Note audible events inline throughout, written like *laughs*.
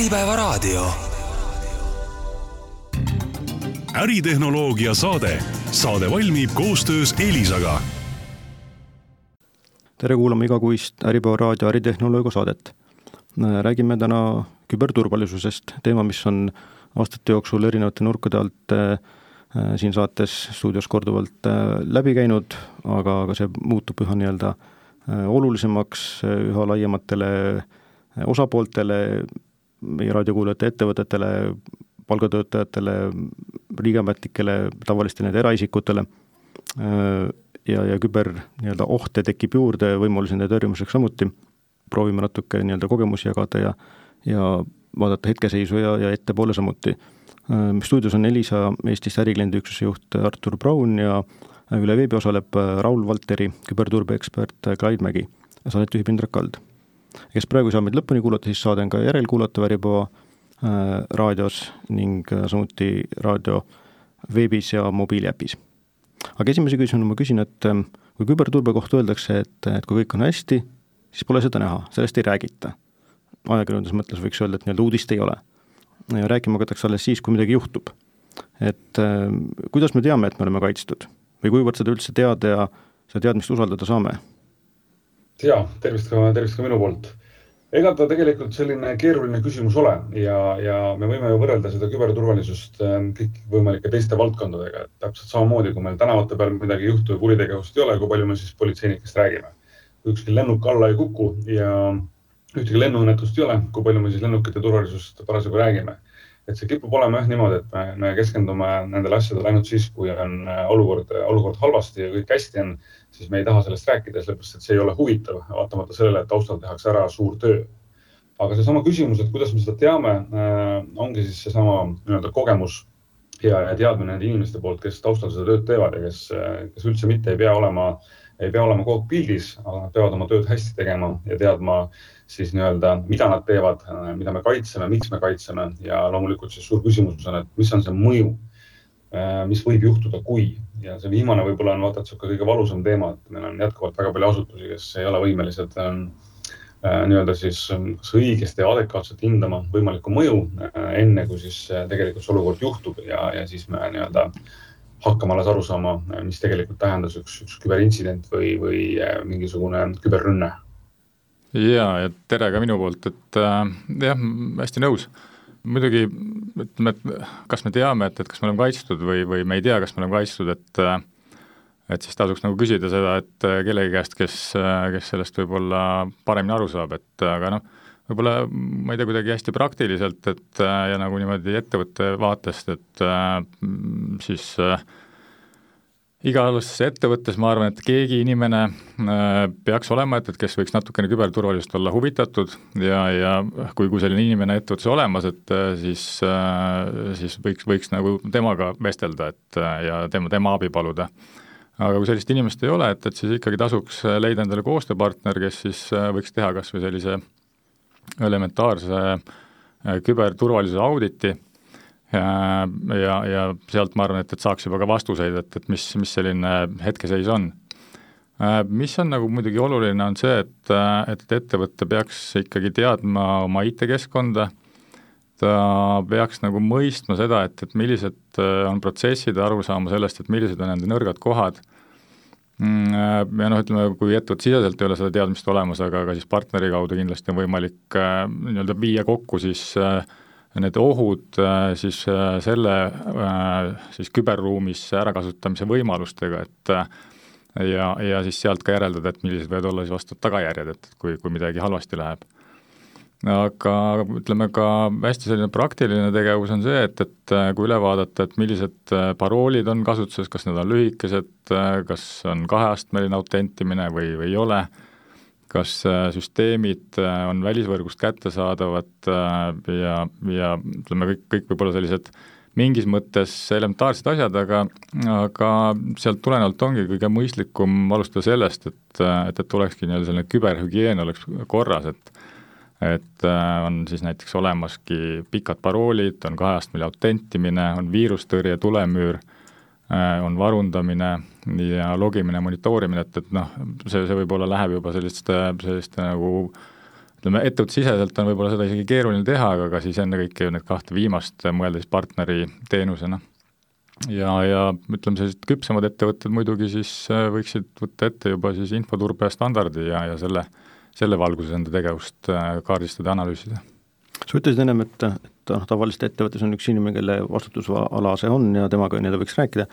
Äripäevaraadio. äritehnoloogia saade, saade valmib koostöös Elisaga. tere kuulama igakuist Äripäeva raadio äritehnoloogia saadet. räägime täna küberturvalisusest, teema, mis on aastate jooksul erinevate nurkade alt äh, siin saates stuudios korduvalt äh, läbi käinud, aga, aga see muutub üha nii-öelda äh, olulisemaks üha laiematele osapooltele, meie raadiokuulajate ettevõtetele, palgatöötajatele, riigiametnikele, tavalistele nii-öelda eraisikutele ja, ja küber nii-öelda ohte tekib juurde, võimalusi nende tõrjumiseks samuti, proovime natuke nii-öelda kogemusi jagada ja ja vaadata hetkeseisu ja, ja ettepoole samuti. stuudios on Elisa Eestist ärikliendi üksuse juht Artur Braun ja üle veebi osaleb Raul Valteri, küberturbeekspert Klaid Mägi. saadet juhib Indrek Kald kes praegu ei saa meid lõpuni kuulata, siis saade on ka järelkuulatav Äripäeva äh, raadios ning äh, samuti raadio veebis ja mobiiliäpis. aga esimese küsimusena ma küsin, et äh, kui küberturbe kohta öeldakse, et, et kui kõik on hästi, siis pole seda näha, sellest ei räägita. ajakirjanduse mõttes võiks öelda, et nii-öelda uudist ei ole. rääkima hakatakse alles siis, kui midagi juhtub. et äh, kuidas me teame, et me oleme kaitstud või kuivõrd seda üldse teada ja seda teadmist usaldada saame? Ja tervist ka, tervist ka minu poolt. ega ta tegelikult selline keeruline küsimus ole ja, ja me võime ju võrrelda seda küberturvalisust ähm, kõikvõimalike teiste valdkondadega, et täpselt samamoodi, kui meil tänavate peal midagi juhtu ja kuritegevust ei ole, kui palju me siis politseinikest räägime. kui ükski lennuk alla ei kuku ja ühtegi lennuõnnetust ei ole, kui palju me siis lennukite turvalisusest parasjagu räägime et see kipub olema jah niimoodi, et me, me keskendume nendele asjadele ainult siis, kui on äh, olukord, olukord halvasti ja kõik hästi on, siis me ei taha sellest rääkida, sellepärast et see ei ole huvitav, vaatamata sellele, et taustal tehakse ära suur töö. aga seesama küsimus, et kuidas me seda teame, äh, ongi siis seesama nii-öelda kogemus ja, ja teadmine nende inimeste poolt, kes taustal seda tööd teevad ja kes, kes üldse mitte ei pea olema, ei pea olema kogu aeg pildis, aga nad peavad oma tööd hästi tegema ja teadma siis nii-öelda, mida nad teevad, mida me kaitseme, miks me kaitseme. Ja loomulikult siis suur küsimus on, et mis on see mõju, äh, mis võib juhtuda, kui ja see viimane võib-olla on vaata, et sihuke kõige valusam teema, et meil on jätkuvalt väga palju asutusi, kes ei ole võimelised äh, äh, nii-öelda siis kas õigesti ja adekvaatselt hindama võimalikku mõju enne, kui siis tegelikult see olukord juhtub ja, ja siis me nii-öelda hakkame alles aru saama, mis tegelikult tähendas üks, üks küberintsident või, või mingisugune küberrünne ja, ja tere ka minu poolt, et äh, jah, hästi nõus. Muidugi ütleme, et kas me teame, et, et kas me oleme kaitstud või, või me ei tea, kas me oleme kaitstud, et äh, et siis tasuks nagu küsida seda, et äh, kellegi käest, kes, äh, kes sellest võib-olla paremini aru saab, et aga noh, võib-olla ma ei tea, kuidagi hästi praktiliselt, et ja nagu niimoodi ettevõtte vaatest, et siis äh, igas ettevõttes ma arvan, et keegi inimene äh, peaks olema, et, et kes võiks natukene küberturvalisust olla huvitatud ja, ja kui, kui selline inimene ettevõttes olemas, et äh, siis, äh, siis võiks, võiks nagu temaga vestelda, et ja tema, tema abi paluda. aga kui sellist inimest ei ole, et, et siis ikkagi tasuks leida endale koostööpartner, kes siis võiks teha kas või sellise elementaarse küberturvalisuse auditi ja, ja, ja sealt ma arvan, et, et saaks juba ka vastuseid, et, et mis, mis selline hetkeseis on. Äh, mis on nagu muidugi oluline, on see, et, et ettevõte peaks ikkagi teadma oma IT-keskkonda, ta peaks nagu mõistma seda, et, et millised äh, on protsessid, aru saama sellest, et millised on nende nõrgad kohad, mm, äh, ja noh, ütleme, kui ettevõttesiseselt ei ole seda teadmist olemas, aga ka siis partneri kaudu kindlasti on võimalik nii-öelda viia kokku siis äh, need ohud äh, siis äh, selle äh, siis küberruumis ärakasutamise võimalustega, et ja, ja siis sealt ka järeldada, et millised võivad olla siis vastavad tagajärjed, et kui, kui midagi halvasti läheb. aga ütleme ka hästi selline praktiline tegevus on see, et, et kui üle vaadata, et millised paroolid on kasutuses, kas need on lühikesed, kas on kaheastmeline autentimine või, või ei ole kas äh, süsteemid äh, on välisvõrgust kättesaadavad äh, ja, ja ütleme, kõik, kõik võib-olla sellised mingis mõttes elementaarsed asjad, aga, aga sealt tulenevalt ongi kõige mõistlikum alustada sellest, et, et, et olekski nii-öelda selline küberhügieen oleks korras, et et on siis näiteks olemaski pikad paroolid, on kaheastmeline autentimine, on viirustõrje, tulemüür on varundamine ja logimine, monitoorimine, et, et noh, see, see võib-olla läheb juba selliste, selliste nagu ütleme, ettevõttesiseselt on võib-olla seda isegi keeruline teha, aga ka siis ennekõike ju need kahte viimast mõelda siis partneri teenusena. ja, ja ütleme, sellised küpsemad ettevõtted muidugi siis äh, võiksid võtta ette juba siis infoturbe standardi ja, ja selle, selle valguses enda tegevust äh, kaardistada analüüsida sa ütlesid ennem, et, et noh, tavaliselt ettevõttes on üks inimene, kelle vastutusala see on ja temaga nii-öelda võiks rääkida,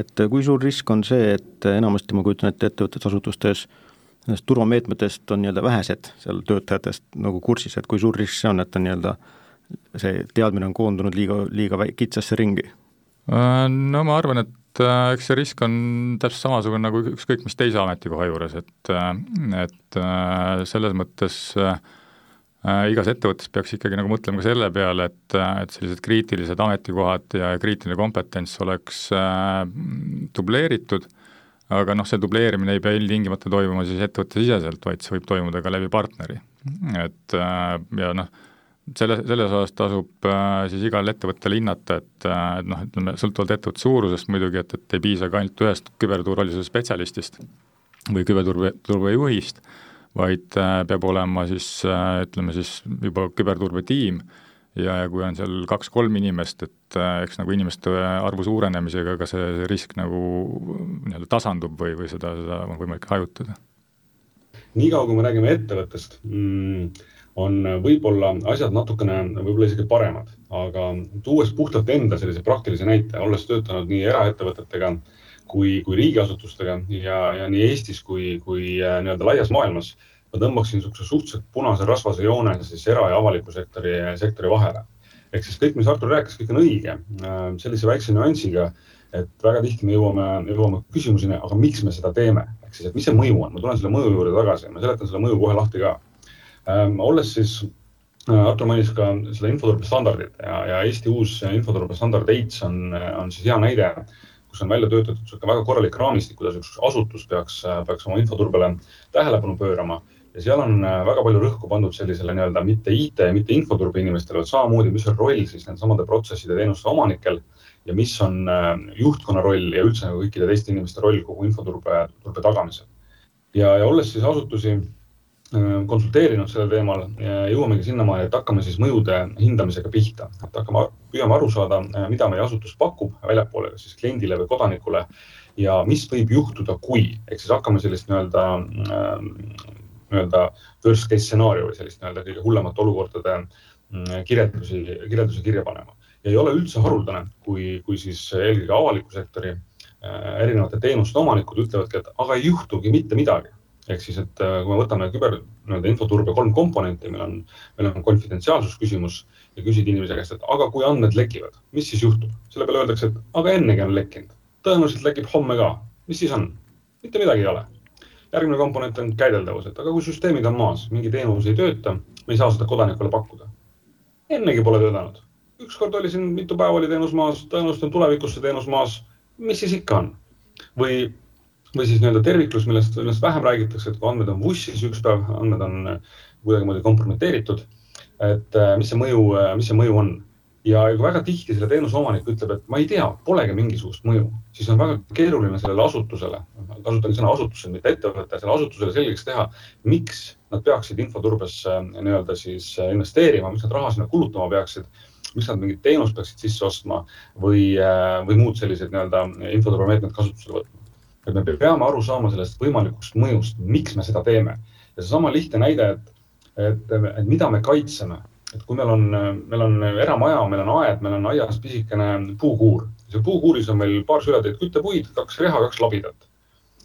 et kui suur risk on see, et enamasti ma kujutan ette, ettevõtetes, asutustes nendest turvameetmetest on nii-öelda vähesed seal töötajatest nagu kursis, et kui suur risk see on, et on nii-öelda see teadmine on koondunud liiga, liiga kitsasse ringi? Äh, no ma arvan, et äh, eks see risk on täpselt samasugune nagu ükskõik mis teise ametikoha juures, et, äh, et selles mõttes igas ettevõttes peaks ikkagi nagu mõtlema ka selle peale, et, et sellised kriitilised ametikohad ja kriitiline kompetents oleks dubleeritud äh, aga noh, see dubleerimine ei pea ilmtingimata toimuma siis ettevõttesiseselt, vaid see võib toimuda ka läbi partneri. et äh, ja noh, selle, selles osas tasub äh, siis igal ettevõttel hinnata, et, äh, et noh, ütleme sõltuvalt ettevõtte suurusest muidugi, et, et ei piisa ka ainult ühest küberturvalisuse spetsialistist või küberturbe, turbejuhist, vaid peab olema siis ütleme siis juba küberturbetiim ja, ja kui on seal kaks-kolm inimest, et äh, eks nagu inimeste arvu suurenemisega ka see, see risk nagu nii-öelda tasandub või, või seda, seda on võimalik hajutada. niikaua, kui me räägime ettevõttest mm,, on võib-olla asjad natukene võib-olla isegi paremad, aga tuues puhtalt enda sellise praktilise näite, olles töötanud nii eraettevõtetega kui, kui riigiasutustega ja, ja nii Eestis kui, kui äh, nii-öelda laias maailmas ma tõmbaksin niisuguse suhteliselt punase rasvase joone siis era- ja avaliku sektori, sektori vahele. ehk siis kõik, mis Artur rääkis, kõik on õige äh, sellise väikse nüansiga, et väga tihti me jõuame, jõuame küsimuseni, aga miks me seda teeme, ehk siis, et mis see mõju on, ma tulen selle mõju juurde tagasi, ma seletan selle mõju kohe lahti ka. Ähm, olles siis äh, Artur mainis ka seda infoturbe standardit ja, ja Eesti uus infoturbe standard EITS on, on siis hea näide, kus on välja töötatud niisugune väga korralik raamistik, kuidas üks asutus peaks, peaks oma infoturbele tähelepanu pöörama ja seal on äh, väga palju rõhku pandud sellisele nii-öelda mitte IT, mitte infoturbe inimestele, vaid samamoodi, mis on roll siis nende samade protsesside teenuste omanikel ja mis on äh, juhtkonna roll ja üldse kõikide teiste inimeste roll kogu infoturbe, turbe tagamisel. ja, ja olles siis asutusi konsulteerinud sellel teemal, jõuamegi sinnamaani, et hakkame siis mõjude hindamisega pihta, et hakkame, püüame aru saada, mida meie asutus pakub väljapoole, kas siis kliendile või kodanikule ja mis võib juhtuda, kui, ehk siis hakkame sellist nii-öelda nii-öelda worst case stsenaariumi, sellist nii-öelda kõige hullemate olukordade mm, kirjeldusi, kirjeldusi kirja panema. ja ei ole üldse haruldane, kui, kui siis eelkõige avaliku sektori äh, erinevate teenuste omanikud ütlevadki, et aga ei juhtugi mitte midagi. Ehk siis, et äh, kui me võtame küber nii-öelda infoturbe kolm komponenti, meil on, meil on konfidentsiaalsusküsimus ja küsid inimese käest, et aga kui andmed lekivad, mis siis juhtub? selle peale öeldakse, et aga ennegi on lekkinud, tõenäoliselt lekib homme ka, mis siis on? mitte midagi ei ole järgmine komponent on käideldavus, et aga kui süsteemid on maas, mingi teenus ei tööta, me ei saa seda kodanikule pakkuda. ennegi pole töötanud. ükskord oli siin, mitu päeva oli teenus maas, tõenäoliselt on tulevikus see teenus maas. mis siis ikka on? või, või siis nii-öelda terviklus, millest, millest vähem räägitakse, et kui andmed on vussis üks päev, andmed on kuidagimoodi kompromiteeritud. et äh, mis see mõju, äh, mis see mõju on ja kui väga tihti selle teenuse omanik ütleb, et ma ei tea, polegi mingisugust mõju, siis on väga keeruline sellele asutusele, kasutan sõna asutusele, mitte ettevõte, selle asutusele selgeks teha, miks nad peaksid infoturbesse nii-öelda siis investeerima, miks nad raha sinna kulutama peaksid, miks nad mingit teenust peaksid sisse ostma või, või muud sellised nii-öelda infoturbemeetmed kasutusele võtma. Et me peame aru saama sellest võimalikust mõjust, miks me seda teeme ja seesama lihtne näide, et, et, et mida me kaitseme et kui meil on, meil on eramaja, meil on aed, meil on aias pisikene puukuur, seal puukuuris on meil paar sületäit küttepuid, kaks reha, kaks labidat.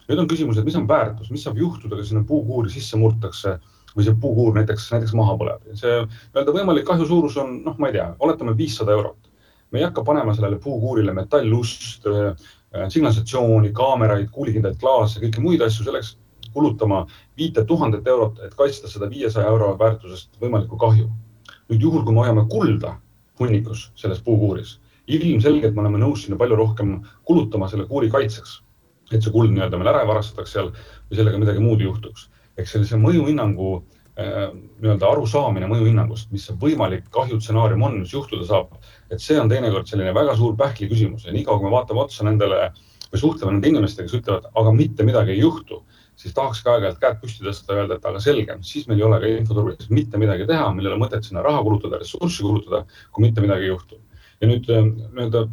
nüüd on küsimus, et mis on väärtus, mis saab juhtuda, kui sinna puukuuri sisse murtakse või see puukuur näiteks, näiteks maha põleb. see nii-öelda võimalik kahju suurus on, noh, ma ei tea, oletame viissada eurot. me ei hakka panema sellele puukuurile metallust signalisatsiooni, kaameraid, kuulikindlaid klaase, kõiki muid asju, selleks kulutama viite tuhandet eurot, et kaitsta seda viiesaja euro väärtusest võimalikku kahju nüüd juhul, kui me hoiame kulda hunnikus selles puukuuris, ilmselgelt me oleme nõus sinna palju rohkem kulutama selle kuuri kaitseks. et see kuld nii-öelda meil ära ei varastataks seal või sellega midagi muud juhtuks. ehk sellise mõjuhinnangu äh, nii-öelda arusaamine mõjuhinnangust, mis see võimalik kahjutsenaarium on, mis juhtuda saab, et see on teinekord selline väga suur pähkli küsimus ja niikaua, kui me vaatame otsa nendele või suhtleme nende inimestega, kes ütlevad, aga mitte midagi ei juhtu, siis tahaks ka aeg-ajalt käed püsti tõsta ja öelda, et aga selge, siis meil ei ole ka infoturvalisusega mitte midagi teha, meil ei ole mõtet sinna raha kulutada, ressurssi kulutada, kui mitte midagi ei juhtu. ja nüüd äh, nii-öelda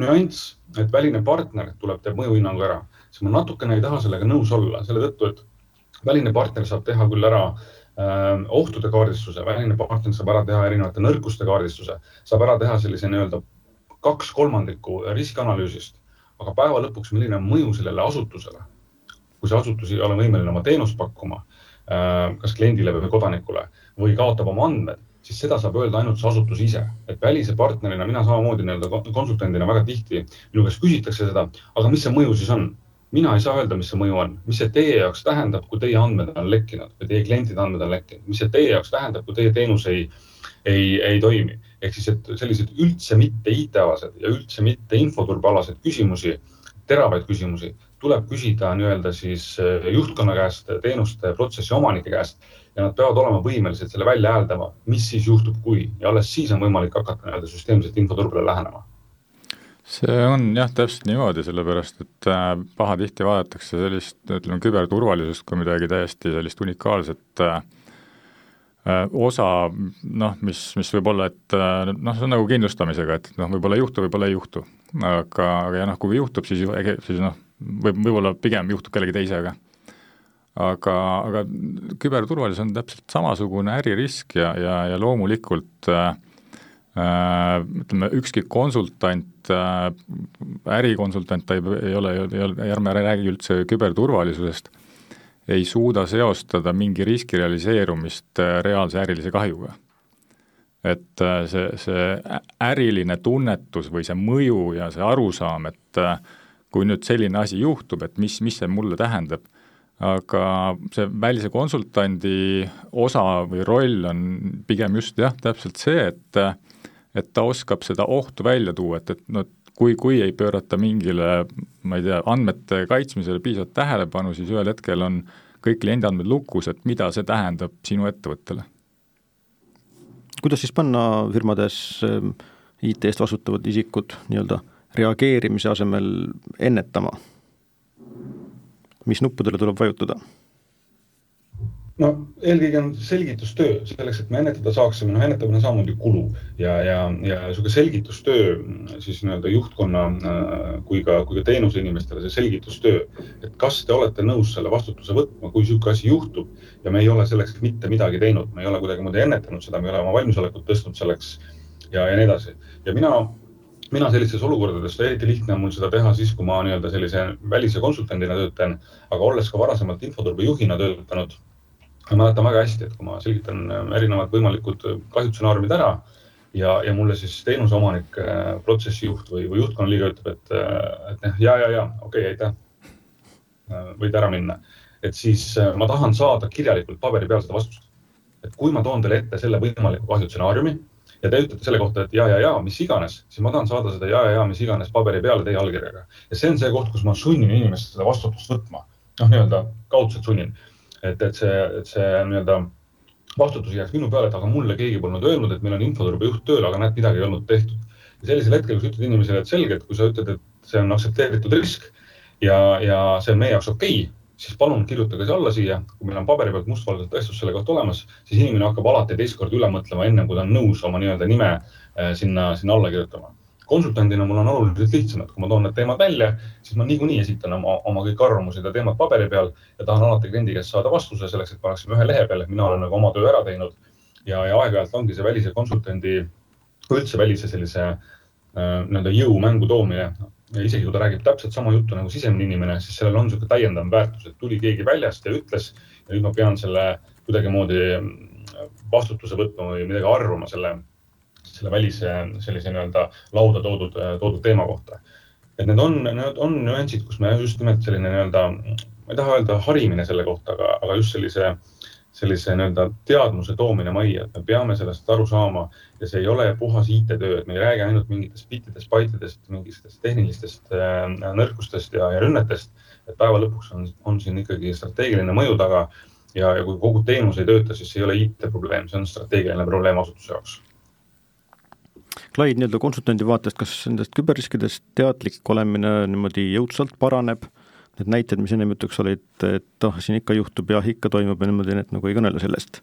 nüanss, et väline partner tuleb, teeb mõjuhinnangu ära, siis ma natukene ei taha sellega nõus olla selle tõttu, et väline partner saab teha küll ära äh, ohtude kaardistuse, väline partner saab ära teha erinevate nõrkuste kaardistuse, saab ära teha sellise nii-öelda kaks kolmandikku riskianalüüsist, aga päeva lõpuks, milline on mõju sellele asutusele kui see asutus ei ole võimeline oma teenust pakkuma, äh, kas kliendile või kodanikule või kaotab oma andmed, siis seda saab öelda ainult see asutus ise. et välise partnerina, mina samamoodi nii-öelda konsultandina väga tihti minu käest küsitakse seda, aga mis see mõju siis on? Mina ei saa öelda, mis see mõju on, mis see teie jaoks tähendab, kui teie andmed on lekkinud või teie klientide andmed on lekkinud, mis see teie jaoks tähendab, kui teie teenus ei, ei, ei toimi. ehk siis, et sellised üldse mitte IT-alased ja üldse mitte infoturbealased küsimusi, teravaid küsimusi tuleb küsida nii-öelda siis eh, juhtkonna käest, teenuste protsessi omanike käest ja nad peavad olema võimelised selle välja hääldama, mis siis juhtub, kui. Ja alles siis on võimalik hakata nii-öelda süsteemselt infoturbele lähenema see on jah, täpselt niimoodi, sellepärast et äh, pahatihti vaadatakse sellist, ütleme, küberturvalisust kui midagi täiesti sellist unikaalset äh, äh osa, noh, mis, mis võib olla, et äh, noh, see on nagu kindlustamisega, et noh, võib-olla ei juhtu, võib-olla ei juhtu. aga, aga ja noh, kui juhtub, siis, siis noh, võib, võib-olla pigem juhtub kellegi teisega. aga, aga küberturvalisus on täpselt samasugune äririsk ja, ja, ja loomulikult äh, ütleme, ükski konsultant äh,, ärikonsultant, ta ei, ei ole, ei ole, ärme räägi üldse küberturvalisusest, ei suuda seostada mingi riski realiseerumist äh, reaalse ärilise kahjuga. Et äh, see, see äriline tunnetus või see mõju ja see arusaam, et äh, kui nüüd selline asi juhtub, et mis, mis see mulle tähendab, aga see välise konsultandi osa või roll on pigem just jah, täpselt see, et et ta oskab seda ohtu välja tuua, et, et noh, kui, kui ei pöörata mingile, ma ei tea, andmete kaitsmisele piisavalt tähelepanu, siis ühel hetkel on kõik kliendiandmed lukus, et mida see tähendab sinu ettevõttele. kuidas siis panna firmades ähm, IT eest vastutavad isikud nii-öelda reageerimise asemel ennetama? mis nuppudele tuleb vajutada? No eelkõige on selgitustöö selleks, et me ennetada saaksime, noh ennetamine on samamoodi kulu ja, ja, ja niisugune selgitustöö siis nii-öelda juhtkonna äh, kui ka, kui ka teenuse inimestele, see selgitustöö, et kas te olete nõus selle vastutuse võtma, kui niisugune asi juhtub ja me ei ole selleks mitte midagi teinud, me ei ole kuidagimoodi ennetanud seda, me ei ole oma valmisolekut tõstnud selleks ja, ja nii edasi. ja mina mina sellistes olukordades, eriti lihtne on mul seda teha siis, kui ma nii-öelda sellise välise konsultandina töötan, aga olles ka varasemalt infoturbe juhina töötanud, ma mäletan väga hästi, et kui ma selgitan äh, erinevad võimalikud äh, kahjustsenaariumid ära ja, ja mulle siis teenuse omanik, äh, protsessijuht või, või juhtkonna liige ütleb, et, et noh, ja, ja, ja okei okay,, aitäh. võid ära minna, et siis ma tahan saada kirjalikult paberi peal seda vastust. et kui ma toon teile ette selle võimaliku kahjustsenaariumi ja te ütlete selle kohta, et ja, ja, ja mis iganes, siis ma tahan saada seda ja, ja, ja mis iganes paberi peale teie allkirjaga. ja see on see koht, kus ma sunnin inimest seda vastutust võtma. noh, nii-öelda kaudselt sunnin. Et, et see, see nii-öelda vastutus jääks minu peale, et aga mulle keegi polnud öelnud, et meil on infoturbejuht tööl, aga näed, midagi ei olnud tehtud. ja sellisel hetkel, kui sa ütled inimesele, et selge, et kui sa ütled, et see on aktsepteeritud risk ja, ja see on meie jaoks okei okay,, siis palun kirjutage see alla siia, kui meil on paberi pealt mustvalge tõestus selle kohta olemas, siis inimene hakkab alati teist korda üle mõtlema, ennem kui ta on nõus oma nii-öelda nime äh, sinna, sinna alla kirjutama. Konsultandina mul on oluliselt lihtsam, et kui ma toon need teemad välja, siis ma niikuinii esitan oma, oma kõik arvamused ja teemad paberi peal ja tahan alati kliendi käest saada vastuse selleks, et paneksime ühe lehe peale, et mina olen nagu oma töö ära teinud. ja, ja aeg-ajalt ongi see välise konsultandi, üldse välise sellise äh, nii-öelda jõumängu toomine ja isegi kui ta räägib täpselt sama juttu nagu sisemine inimene, siis sellel on niisugune täiendav väärtus, et tuli keegi väljast ja ütles ja nüüd ma pean selle kuidagimoodi mm, vastutuse võtma või midagi arvama selle, selle välise sellise nii-öelda lauda toodud, toodud teema kohta. et need on, need on nüansid, kus me just nimelt selline nii-öelda, ma ei taha öelda harimine selle kohta, aga, aga just sellise sellise nii-öelda teadmuse toomine majja, et me peame sellest aru saama ja see ei ole puhas IT-töö, et me ei räägi ainult mingitest bittidest, baitidest, mingitest tehnilistest äh, nõrkustest ja, ja rünnetest. et päeva lõpuks on, on siin ikkagi strateegiline mõju taga ja, ja kui kogu teenus ei tööta, siis ei ole IT-probleem, see on strateegiline probleem asutuse jaoks. Clyde, nii-öelda konsultandi vaatest, kas nendest küberriskidest teadlik olemine niimoodi jõudsalt paraneb need näited, mis ennem jutuks olid, et oh, siin ikka juhtub ja ikka toimub ja niimoodi, need nagu ei kõnele sellest?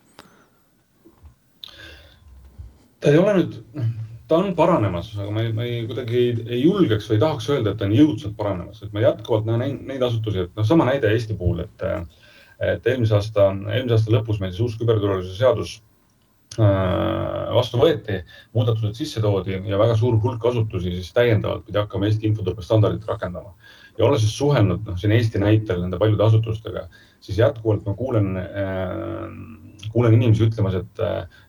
ta ei ole nüüd, noh, ta on paranemas, aga ma ei, ma ei kuidagi ei, ei julgeks või ei tahaks öelda, et ta on jõudsalt paranemas, et ma jätkuvalt näen neid, neid asutusi, et noh, sama näide Eesti puhul, et, et eelmise aasta, eelmise aasta lõpus meil siis uus küberturvalisuse seadus vastu võeti, muudatused sisse toodi ja väga suur hulk asutusi siis täiendavalt pidi hakkama Eesti infoturbe standardit rakendama ja olles siis suhelnud noh, siin Eesti näitel nende paljude asutustega, siis jätkuvalt ma kuulen äh,, kuulen inimesi ütlemas, et,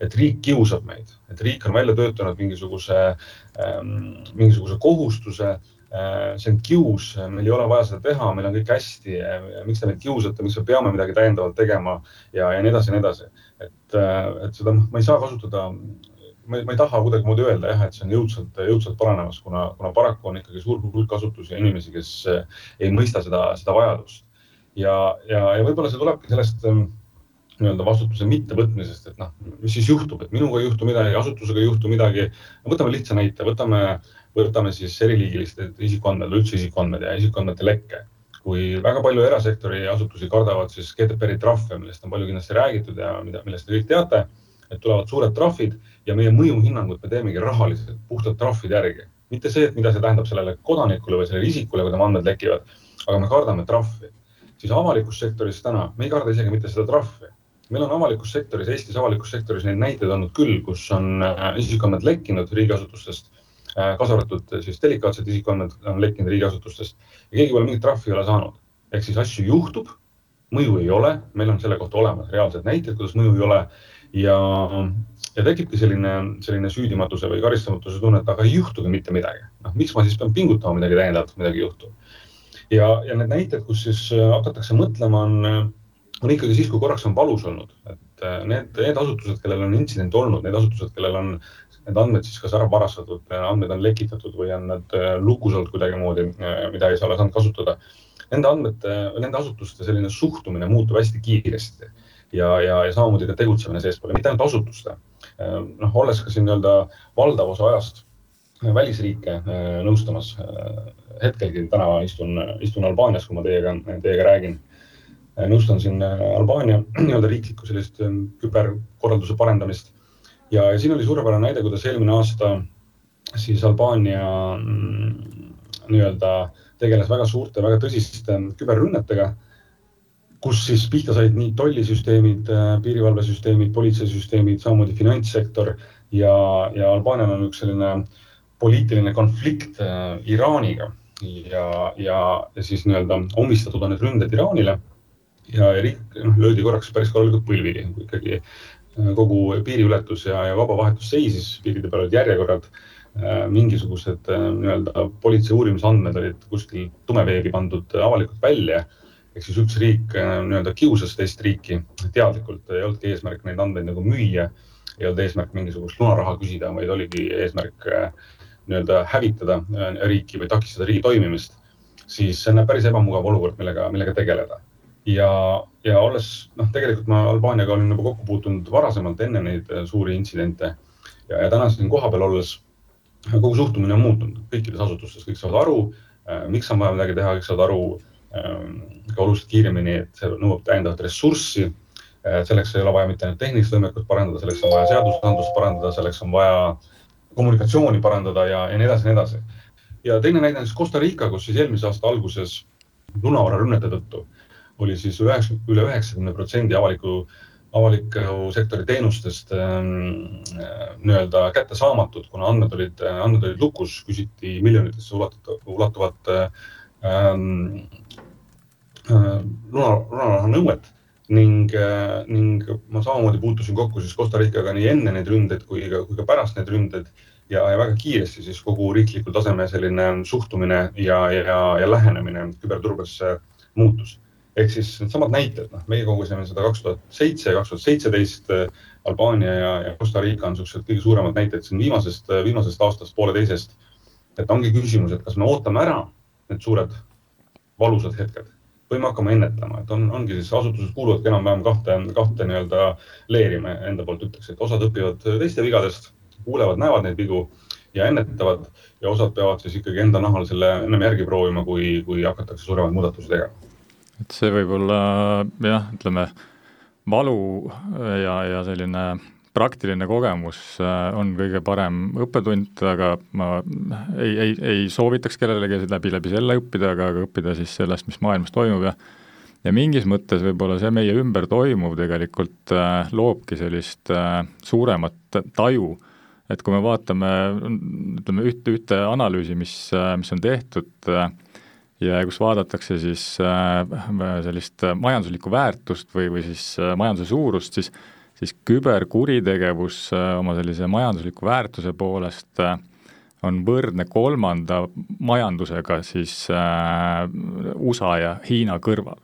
et riik kiusab meid, et riik on välja töötanud mingisuguse äh,, mingisuguse kohustuse äh,. See on kius, meil ei ole vaja seda teha, meil on kõik hästi. miks te meid kiusate, miks me peame midagi täiendavalt tegema ja, ja nii edasi ja nii edasi. et, äh, et seda ma ei saa kasutada ma ei, taha kuidagimoodi öelda jah, et see on jõudsalt, jõudsalt paranemas, kuna, kuna paraku on ikkagi suur hulk asutusi ja inimesi, kes ei mõista seda, seda vajadust. ja, ja, ja võib-olla see tulebki sellest ähm, nii-öelda vastutuse mittevõtmisest, et noh, mis siis juhtub, et minuga ei juhtu midagi, asutusega ei juhtu midagi. võtame lihtsa näite, võtame, võtame siis eriliigiliste isikuandmed, üldse isikuandmed ja isikuandmete lekke kui väga palju erasektori asutusi kardavad siis GDPR-i trahve, millest on palju kindlasti räägitud ja mida, millest te kõik teate, et tulevad suured trahvid ja meie mõjuhinnangut me teemegi rahaliselt, puhtalt trahvide järgi. mitte see, et mida see tähendab sellele kodanikule või sellele isikule, kui tema andmed lekivad, aga me kardame trahvi. siis avalikus sektoris täna, me ei karda isegi mitte seda trahvi. meil on avalikus sektoris, Eestis avalikus sektoris neid näiteid olnud küll, kus on äh, isikuandmed lekkinud riigiasutustest, kaasa arvatud äh, siis delikaatsed isikuandmed on lekkinud riigiasutustest ja keegi pole mingit trahvi ei ole saanud. ehk siis asju juhtub, mõju ei ole, meil on selle kohta olemas reaalsed näited, kuidas mõju ei ole ja, ja tekibki selline, selline süüdimatuse või karistamatuse tunne, et aga ei juhtugi mitte midagi. noh, miks ma siis pean pingutama midagi täiendavat, midagi ei juhtu. ja, ja need näited, kus siis äh, hakatakse mõtlema, on, on ikkagi siis, kui korraks on valus olnud, et äh, need, need asutused, kellel on intsident olnud, need asutused, kellel on need andmed siis kas ära varastatud, andmed on lekitatud või on nad äh, lukus olnud kuidagimoodi, mida ei saa saanud kasutada. Nende andmete, nende asutuste selline suhtumine muutub hästi kiiresti ja, ja, ja samamoodi ka tegutsemine seespool, mitte ainult asutuste. Ehm, noh, olles ka siin nii-öelda valdav osa ajast välisriike äh, nõustamas, äh, hetkelgi täna istun, istun Albaanias, kui ma teiega, teiega räägin. Äh, nõustan siin Albaania *clears throat* nii-öelda riiklikku sellist küberkorralduse parendamist ja, ja siin oli suurepärane näide, kuidas eelmine aasta siis Albaania mm, nii-öelda tegeles väga suurte, väga tõsiste küberrünnetega kus siis pihta said nii tollisüsteemid, äh, piirivalvesüsteemid, politseisüsteemid, samamoodi finantssektor ja, ja Albaanial on üks selline poliitiline konflikt äh, Iraaniga. Ja, ja, ja siis nii-öelda omistatud on need ründed Iraanile ja, riik noh, löödi korraks päris korralikult põlvili, kui ikkagi kogu piiriületus ja, ja vabavahetus seisis, piiride peal olid järjekorrad äh,, mingisugused äh, nii-öelda politsei uurimisandmed olid kuskil tumeveebi pandud avalikult välja. Ehk siis üks riik äh, nii-öelda kiusas teist riiki teadlikult, ei olnudki eesmärk neid andmeid nagu müüa, ei olnud eesmärk mingisugust lunaraha küsida, vaid oligi eesmärk äh, nii-öelda hävitada äh, riiki või takistada riigi toimimist, siis see on päris ebamugav olukord, millega, millega tegeleda. Ja, ja olles, noh, tegelikult ma Albaaniaga olen juba kokku puutunud varasemalt, enne neid suuri intsidente ja, ja täna siin kohapeal olles kogu suhtumine on muutunud kõikides asutustes, kõik saavad aru, miks on vaja midagi teha, kõik saavad aru Ähm, ka oluliselt kiiremini, et see nõuab täiendavat ressurssi. Äh, selleks ei ole vaja mitte ainult tehnilist võimekust parandada, selleks on vaja seadusandlust parandada, selleks on vaja kommunikatsiooni parandada ja, ja nii edasi nii edasi. ja teine näide on siis Costa Rica, kus siis eelmise aasta alguses lunavararünnete tõttu oli siis üheksa, üle üheksakümne protsendi avaliku, avaliku sektori teenustest ähm, nii-öelda kättesaamatud, kuna andmed olid, andmed olid lukus, küsiti miljonitesse ulatuvat, ulatuvat ähm, äh, lunaraha nõuet ning, äh, ning ma samamoodi puutusin kokku siis Costa Ricaga nii enne neid ründeid kui ka, kui ka pärast neid ründeid ja, ja väga kiiresti siis kogu riiklikul tasemel selline suhtumine ja, ja, ja lähenemine küberturbesse muutus. Ehk siis needsamad näited, noh, meie kogusime seda kaks tuhat seitse, kaks tuhat seitseteist, Albaania ja, ja Costa Rica on niisugused kõige suuremad näited siin viimasest, viimasest aastast, pooleteisest. et ongi küsimus, et kas me ootame ära need suured valusad hetked või me hakkame ennetama, et on, ongi siis asutused kuuluvadki enam-vähem kahte, kahte nii-öelda leeri, me enda poolt ütleks, et osad õpivad teiste vigadest, kuulevad, näevad neid vigu ja ennetavad ja osad peavad siis ikkagi enda nahal selle ennem järgi proovima, kui, kui hakatakse suuremaid muudatusi tegema. Et see võib olla jah, ütleme valu ja, ja selline praktiline kogemus äh, on kõige parem õppetund, aga ma ei, ei, ei soovitaks kellelegi läbi, läbi selle õppida, aga, aga õppida siis sellest, mis maailmas toimub ja ja mingis mõttes võib-olla see meie ümber toimuv tegelikult äh, loobki sellist äh, suuremat taju, et kui me vaatame, ütleme ühte, ühte analüüsi, mis, äh, mis on tehtud äh, ja kus vaadatakse siis äh, sellist majanduslikku väärtust või, või siis äh, majanduse suurust, siis siis küberkuritegevus äh, oma sellise majandusliku väärtuse poolest äh, on võrdne kolmanda majandusega siis äh, USA ja Hiina kõrval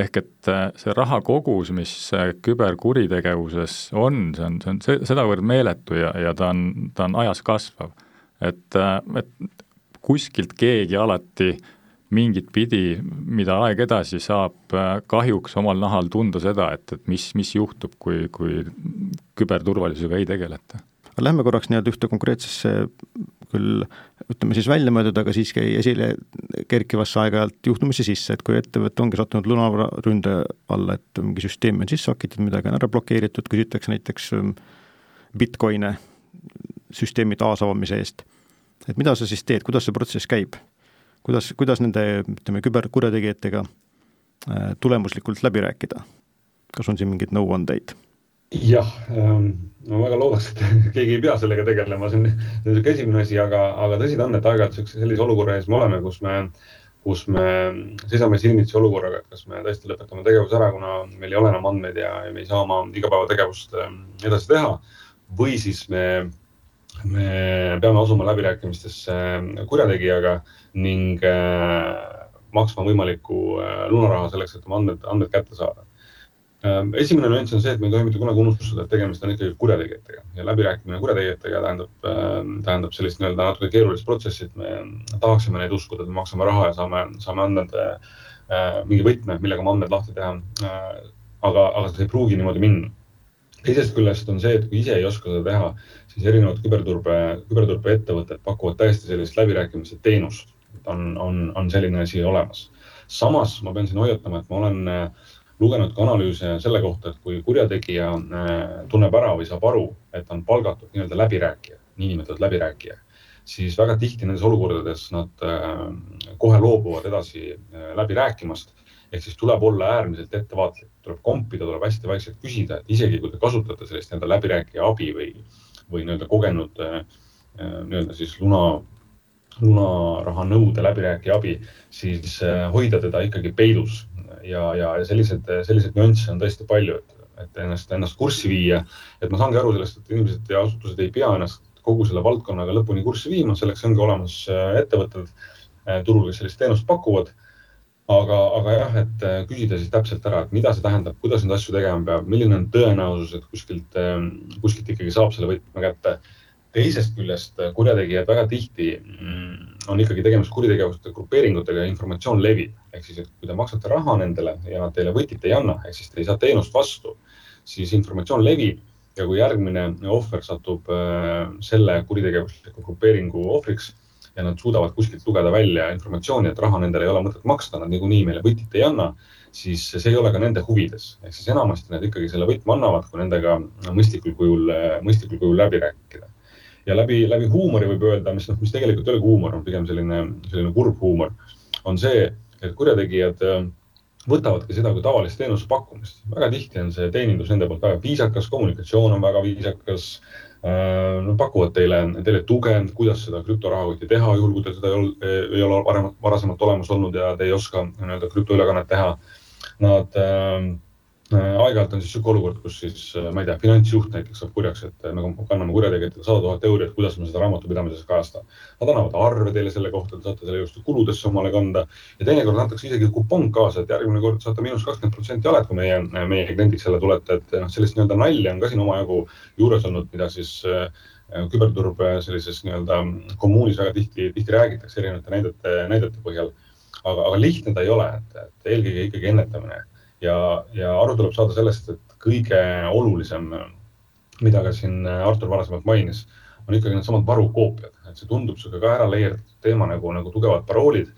ehk et äh, see raha kogus, mis äh, küberkuritegevuses on, see on, see on sedavõrd meeletu ja, ja ta on, ta on ajas kasvav. et, äh, et kuskilt keegi alati mingit pidi, mida aeg edasi saab kahjuks omal nahal tunda seda, et, et mis, mis juhtub, kui, kui küberturvalisusega ei tegeleta. Lähme korraks nii-öelda ühte konkreetsesse küll ütleme siis välja mõeldud, aga siiski esile kerkivasse aeg-ajalt juhtumisse sisse, et kui ettevõte ongi sattunud lunaründe alla, et mingi süsteem on sisse hakitud, midagi on ära blokeeritud, küsitakse näiteks ähm, Bitcoine süsteemi taasavamise eest. et mida sa siis teed, kuidas see protsess käib? Kuidas, kuidas nende, ütleme, küberkurjategijatega äh, tulemuslikult läbi rääkida? kas on siin mingeid nõuandeid? jah ähm,, ma väga loodaks, et *laughs* keegi ei pea sellega tegelema, see on niisugune esimene asi, aga, aga tõsi ta on, et aeg-ajalt sellise, sellise olukorra ees me oleme, kus me, kus me seisame silmitsi olukorraga, et kas me tõesti lõpetame tegevuse ära, kuna meil ei ole enam andmeid ja, ja me ei saa oma igapäevategevust ähm, edasi teha. või siis me, me peame asuma läbirääkimistesse ähm, kurjategijaga ning äh, maksma võimalikku äh, lunaraha selleks, et oma andmed, andmed kätte saada esimene nüanss on see, et me ei tohi mitte kunagi unustada, et tegemist on ikkagi kurjategijatega ja läbirääkimine kurjategijatega tähendab, tähendab sellist nii-öelda natuke keerulist protsessi, et me tahaksime neid uskuda, et me maksame raha ja saame, saame andmed äh,, mingi võtme, millega oma andmed lahti teha äh,. aga, aga see ei pruugi niimoodi minna. Teisest küljest on see, et kui ise ei oska seda teha, siis erinevad küberturbe, küberturbeettevõtted pakuvad täiesti sellist läbirääkimise teenust. on, on, on selline asi olemas. samas ma pean siin hoiatama, et ma olen äh, lugenud ka analüüse selle kohta, et kui kurjategija äh, tunneb ära või saab aru, et on palgatud nii-öelda läbirääkija, niinimetatud läbirääkija, siis väga tihti nendes olukordades nad äh, kohe loobuvad edasi läbi rääkimast. Ehk siis tuleb olla äärmiselt ettevaatlik, tuleb kompida, tuleb hästi vaikselt küsida, et isegi kui te kasutate sellist nii-öelda läbirääkija abi või, või nii-öelda kogenud nii-öelda siis luna lunaraha nõude läbirääkija abi, siis hoida teda ikkagi peidus ja, ja, ja selliseid, nüansse on tõesti palju, et, et ennast, ennast kurssi viia. et ma saangi aru sellest, et inimesed ja asutused ei pea ennast kogu selle valdkonnaga lõpuni kurssi viima, selleks ongi olemas äh, ettevõtted äh, turul, kes sellist teenust pakuvad. Aga, aga jah, et äh, küsida siis täpselt ära, et mida see tähendab, kuidas neid asju tegema peab, milline on tõenäosus, et kuskilt, kuskilt ikkagi saab selle võtme kätte teisest küljest äh, kurjategijad väga tihti mm, on ikkagi tegemist kuritegevuste grupeeringutega ja informatsioon levib. ehk siis, et kui te maksate raha nendele ja nad teile võtit ei anna, ehk siis te ei saa teenust vastu, siis informatsioon levib ja kui järgmine ohver satub äh, selle kuritegevusliku grupeeringu ohvriks ja nad suudavad kuskilt lugeda välja informatsiooni, et raha nendele ei ole mõtet maksta, nad niikuinii meile võtit ei anna, siis see ei ole ka nende huvides. ehk siis enamasti nad ikkagi selle võtme annavad, kui nendega mõistlikul kujul, mõistlikul kujul läbi rääkida ja läbi, läbi huumori võib öelda, mis noh, mis tegelikult ei olegi huumor, on pigem selline, selline kurb huumor, on see, et kurjategijad äh, võtavadki seda kui tavalist teenuse pakkumist. väga tihti on see teenindus nende poolt väga viisakas, kommunikatsioon on väga viisakas. Äh, Nad pakuvad teile, teile tuge, kuidas seda krüptorahakotti teha, juhul kui teil seda ei ole, ei ole varem, varasemalt olemas olnud ja te ei oska nii-öelda krüptoülekannet teha. Nad äh, aeg-ajalt on siis niisugune olukord, kus siis äh, ma ei tea, finantsjuht näiteks saab kurjaks, et äh, me kanname kurjategijatele sada tuhat euri, et kuidas me seda raamatupidamises kajasta. Nad annavad arve teile selle kohta, te saate selle just kuludesse omale kanda ja teinekord antakse isegi kupong kaasa, et järgmine kord saate miinus kakskümmend protsenti alet, kui meie, meie kliendiks jälle tulete, et noh, sellist nii-öelda nalja on ka siin omajagu juures olnud, mida siis küberturbe sellises nii-öelda kommuunis väga tihti, tihti räägitakse erinevate näidete, näidete põhjal. aga, aga lihtne ta ei ole, et, et eelkõige ikkagi ennetamine ja, ja aru tuleb saada sellest, et kõige olulisem, mida ka siin Artur varasemalt mainis, on ikkagi needsamad varukoopiad, et see tundub sihuke ka ära leierdatud teema nagu, nagu tugevad paroolid.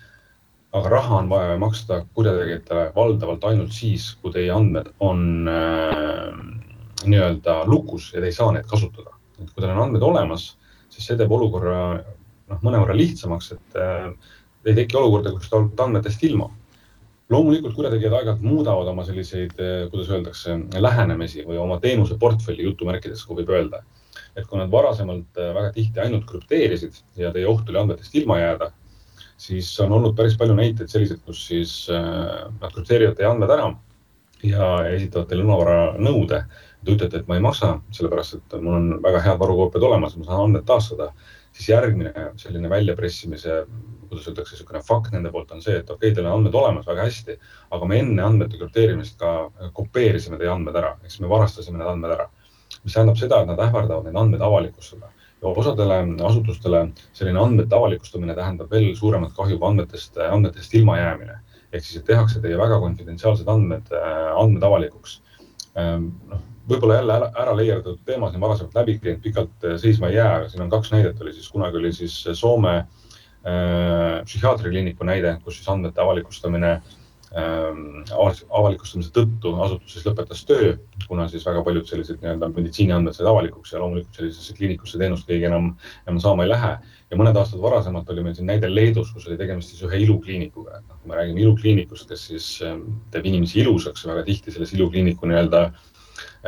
aga raha on vaja maksta kurjategijatele valdavalt ainult siis, kui teie andmed on äh, nii-öelda lukus ja te ei saa neid kasutada. et kui teil on andmed olemas, siis see teeb olukorra noh, mõnevõrra lihtsamaks, et äh, ei teki olukorda, kus te olete andmetest ilma loomulikult kurjategijad aeg-ajalt muudavad oma selliseid, eh, kuidas öeldakse, lähenemisi või oma teenuseportfelli jutumärkides, kui võib öelda. et kui nad varasemalt eh, väga tihti ainult krüpteerisid ja teie oht oli andmetest ilma jääda, siis on olnud päris palju näiteid selliseid, kus siis eh, nad krüpteerivad teie andmed ära ja esitavad teile lunavara nõude. Te ütlete, et ma ei maksa, sellepärast et mul on väga head varukoopiad olemas, ma saan andmed taastada. siis järgmine selline väljapressimise kuidas öeldakse, niisugune fakt nende poolt on see, et okei okay,, teil on andmed olemas väga hästi, aga me enne andmete krüpteerimist ka kopeerisime teie andmed ära, ehk siis me varastasime need andmed ära. mis tähendab seda, et nad ähvardavad neid andmeid avalikustada ja osadele asutustele selline andmete avalikustamine tähendab veel suuremat kahju kui andmetest, andmetest ilmajäämine. ehk siis, et tehakse teie väga konfidentsiaalsed andmed, andmed avalikuks. Ehm, noh, võib-olla jälle ära, ära leierdatud teema siin varasemalt läbi käinud, pikalt seisma ei jää, aga siin on kaks näidet oli siis, kunagi oli siis Soome äh, Äh, psühhiaatriakliiniku näide, kus siis andmete avalikustamine ähm, avalikustamise tõttu asutus siis lõpetas töö, kuna siis väga paljud sellised nii-öelda meditsiiniandmed said avalikuks ja loomulikult sellisesse kliinikusse teenust keegi enam, enam saama ei lähe. ja mõned aastad varasemalt oli meil siin näide Leedus, kus oli tegemist siis ühe ilukliinikuga, et noh, kui me räägime ilukliinikust, kes siis ähm, teeb inimesi ilusaks, väga tihti selles ilukliiniku nii-öelda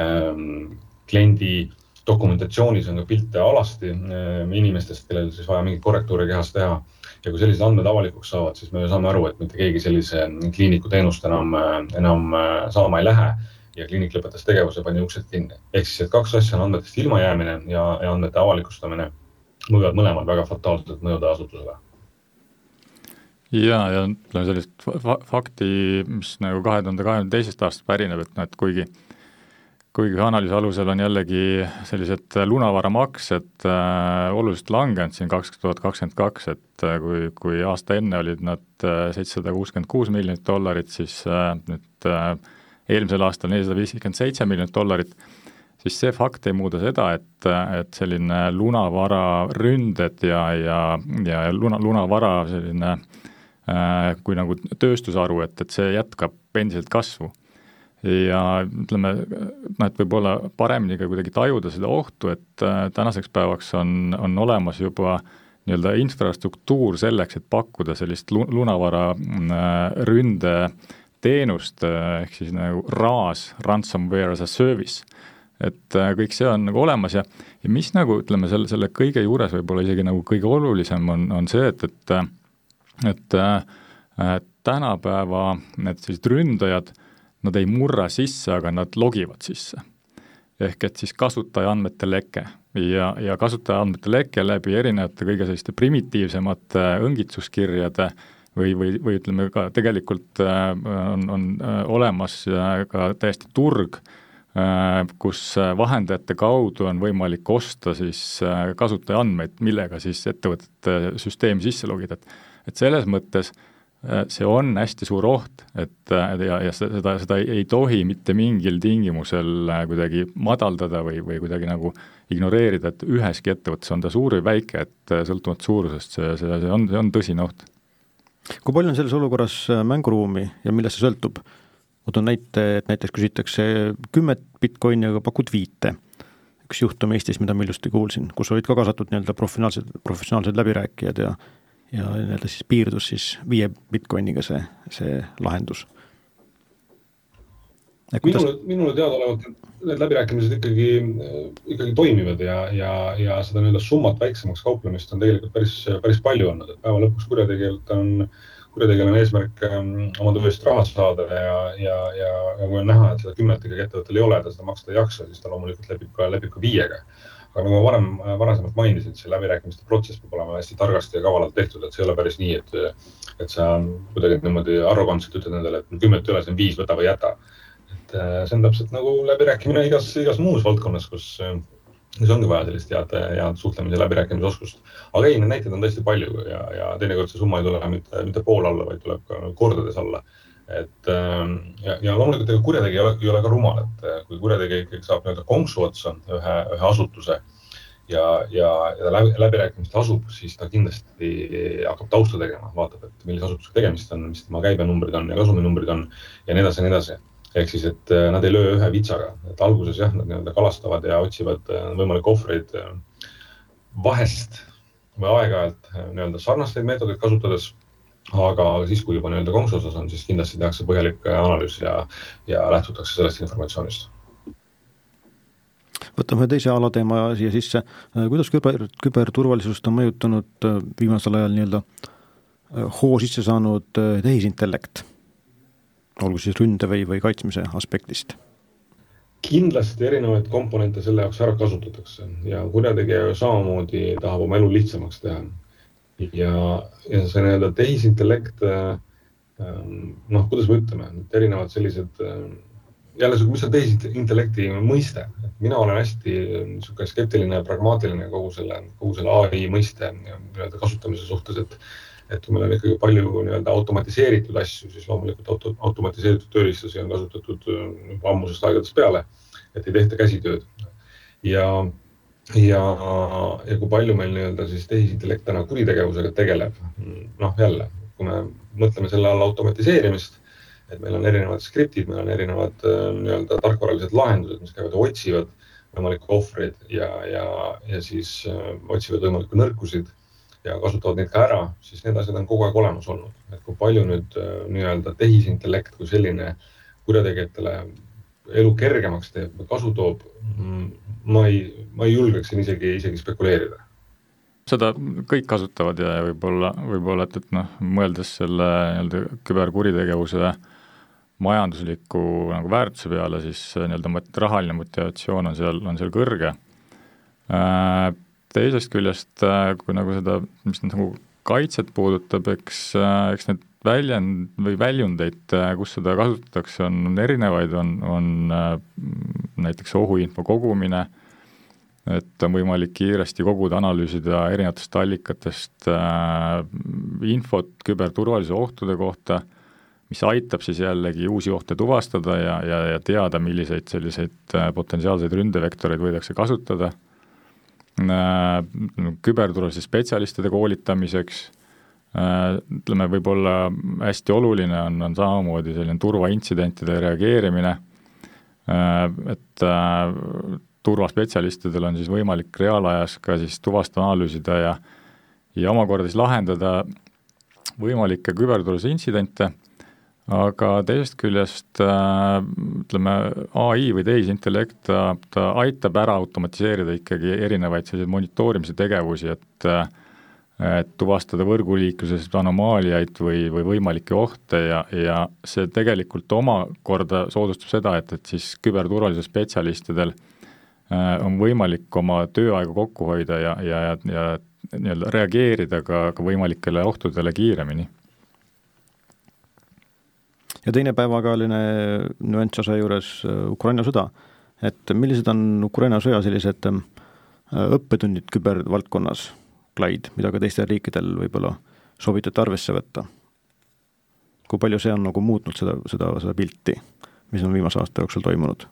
ähm, kliendi dokumentatsioonis on ka pilte alasti äh, inimestest, kellel siis vaja mingeid korrektuure kehas teha. ja kui sellised andmed avalikuks saavad, siis me saame aru, et mitte keegi sellise kliiniku teenust enam, äh, enam äh, saama ei lähe ja kliinik lõpetas tegevuse, pani uksed kinni. ehk siis, et kaks asja on andmetest ilmajäämine ja, ja andmete avalikustamine võivad mõlemad väga fataalselt mõjuda asutusele ja, ja ütleme sellist fakti, mis nagu kahe tuhande kahekümne teisest aastast pärineb, et noh, et kuigi kuigi analüüsi alusel on jällegi sellised lunavaramaksed äh, oluliselt langenud siin kaks tuhat kakskümmend kaks, et äh, kui, kui aasta enne olid nad äh, seitsesada kuuskümmend kuus miljonit dollarit, siis äh, nüüd äh, eelmisel aastal nelisada viiskümmend seitse miljonit dollarit, siis see fakt ei muuda seda, et, et selline lunavara ründed ja, ja, ja luna, lunavara selline äh, kui nagu tööstusharu, et, et see jätkab endiselt kasvu ja ütleme, noh, et võib-olla paremini ka kuidagi tajuda seda ohtu, et äh, tänaseks päevaks on, on olemas juba nii-öelda infrastruktuur selleks, et pakkuda sellist lunavara äh, ründeteenust, äh, ehk siis nagu RAS, Ransomware as a Service. et kõik see on nagu olemas ja, ja mis nagu ütleme, selle, selle kõige juures võib-olla isegi nagu kõige olulisem on, on see, et, et et äh, tänapäeva need sellised ründajad äh, nad ei murra sisse, aga nad logivad sisse. ehk et siis kasutajaandmete leke ja, ja kasutajaandmete leke läbi erinevate kõige selliste primitiivsemate õngitsuskirjade või, või, või ütleme ka tegelikult äh, on, on äh, olemas äh, ka täiesti turg, kus vahendajate kaudu on võimalik osta siis kasutaja andmeid, millega siis ettevõtete süsteemi sisse logida, et et selles mõttes Äh, see on hästi suur oht, et äh, ja, ja seda, seda ei, tohi mitte mingil tingimusel äh, kuidagi madaldada või, või kuidagi nagu ignoreerida, et üheski ettevõttes, on ta suur või väike, et sõltumata suurusest, see, see, see on, see on tõsine oht. kui palju on selles olukorras mänguruumi ja millest see sõltub? ma toon näite, et näiteks küsitakse kümmet Bitcoini, aga pakud viite. üks juhtum Eestis, mida ma ilusti kuulsin, kus olid ka kaasatud nii-öelda professionaalsed, professionaalsed läbirääkijad ja ja nii-öelda siis piirdus siis viie Bitcoiniga see, see lahendus. minule, minule teadaolevalt need läbirääkimised ikkagi, ikkagi toimivad ja, ja, ja seda nii-öelda summat väiksemaks kauplemist on tegelikult päris, päris palju olnud, et päeva lõpuks kurjategijalt on, kurjategijal on eesmärk ähm, oma töö eest raha saada ja, ja, ja, ja kui on näha, et seda kümmet ikkagi ettevõttel ei ole, ta seda maksta ei jaksa, siis ta loomulikult lepib ka, lepib ka viiega aga nagu ma varem, varasemalt mainisin, see läbirääkimiste protsess peab olema hästi targasti ja kavalalt tehtud, et see ei ole päris nii, et, et sa kuidagi niimoodi arrogantselt ütled nendele, et kümmet ei ole, see on viis, võta või jäta. et äh, see on täpselt nagu läbirääkimine igas, igas muus valdkonnas, kus, kus ongi vaja sellist head, head suhtlemise ja läbirääkimisoskust. aga ei, neid näiteid on tõesti palju ja, ja teinekord see summa ei tule mitte, mitte pool alla, vaid tuleb ka kordades alla et ähm, ja, ja loomulikult ega kurjategija ei ole, ei ole ka rumal, et äh, kui kurjategija ikkagi saab nii-öelda konksu otsa ühe, ühe asutuse ja, ja, ja läbi, läbirääkimiste asub, siis ta kindlasti hakkab tausta tegema, vaatab, et millise asutusega tegemist on, mis tema käibenumbrid on ja kasuminumbrid on ja nii edasi ja nii edasi. ehk siis, et äh, nad ei löö ühe vitsaga, et alguses jah, nad nii-öelda kalastavad ja otsivad äh, võimalikke ohvreid vahest või aeg-ajalt nii-öelda sarnaseid meetodeid kasutades aga siis, kui juba nii-öelda konksu osas on, siis kindlasti tehakse põhjalik analüüs ja, ja lähtutakse sellest informatsioonist võtame ühe teise alateema siia sisse, äh, kuidas küber, küberturvalisust on mõjutanud äh, viimasel ajal nii-öelda äh, hoo sisse saanud tehisintellekt, olgu siis ründe või, või kaitsmise aspektist? kindlasti erinevaid komponente selle jaoks ära kasutatakse ja kurjategija samamoodi tahab oma elu lihtsamaks teha. Ja, ja see nii-öelda tehisintellekt, noh, kuidas me ütleme, et erinevad sellised jälle, mis on tehisintellekti mõiste, et mina olen hästi niisugune skeptiline ja pragmaatiline kogu selle, kogu selle ai mõiste nii-öelda kasutamise suhtes, et et kui meil on ikkagi palju nii-öelda automatiseeritud asju, siis loomulikult auto, automatiseeritud tööriistusi on kasutatud juba ammusest aegadest peale, et ei tehta käsitööd. ja, ja, ja kui palju meil nii-öelda siis tehisintellekt täna kuritegevusega tegeleb, noh jälle, kui me mõtleme selle all automatiseerimist et meil on erinevad skriptid, meil on erinevad äh, nii-öelda tarkvaralised lahendused, mis käivad, otsivad võimalikke ohvreid ja, ja, ja siis äh, otsivad võimalikke nõrkusid ja kasutavad neid ka ära, siis need asjad on kogu aeg olemas olnud. et kui palju nüüd äh, nii-öelda tehisintellekt kui selline kurjategijatele elu kergemaks teeb või kasu toob, mm, ma ei, ma ei julgeks siin isegi, isegi spekuleerida seda kõik kasutavad ja võib-olla, võib-olla, et, et noh, mõeldes selle nii-öelda küberkuritegevuse majandusliku nagu väärtuse peale, siis nii-öelda rahaline motivatsioon on seal, on seal kõrge. Äh, teisest küljest, äh, kui nagu seda, mis nüüd nagu kaitset puudutab, eks, äh, eks need väljend või väljundeid, kus seda kasutatakse, on, erinevaid, on, on näiteks ohuinfo kogumine, et on võimalik kiiresti koguda, analüüsida erinevatest allikatest äh, infot küberturvalisuse ohtude kohta mis aitab siis jällegi uusi ohte tuvastada ja, ja, ja teada, milliseid selliseid äh, potentsiaalseid ründevektoreid võidakse kasutada, äh, küberturvalisuse spetsialistide koolitamiseks, äh, ütleme, võib-olla hästi oluline on, on samamoodi selline turvaintsidentide reageerimine, et turvaspetsialistidel on siis võimalik reaalajas ka siis tuvastada, analüüsida ja ja omakorda siis lahendada võimalikke küberturvalisuse intsidente aga teisest küljest äh, ütleme, ai või tehisintellekt, ta, ta aitab ära automatiseerida ikkagi erinevaid selliseid monitoorimise tegevusi, et äh, et tuvastada võrguliikluses anomaaliaid või, või võimalikke ohte ja, ja see tegelikult omakorda soodustab seda, et, et siis küberturvalisuse spetsialistidel äh, on võimalik oma tööaega kokku hoida ja, ja, ja, nii-öelda reageerida ka, ka võimalikele ohtudele kiiremini ja teine päevakajaline nüanss asja juures äh, Ukraina sõda. et millised on Ukraina sõja sellised äh, õppetunnid kübervaldkonnas, Clyde, mida ka teistel riikidel võib-olla soovitate arvesse võtta? kui palju see on nagu muutnud seda, seda, seda pilti, mis on viimase aasta jooksul toimunud?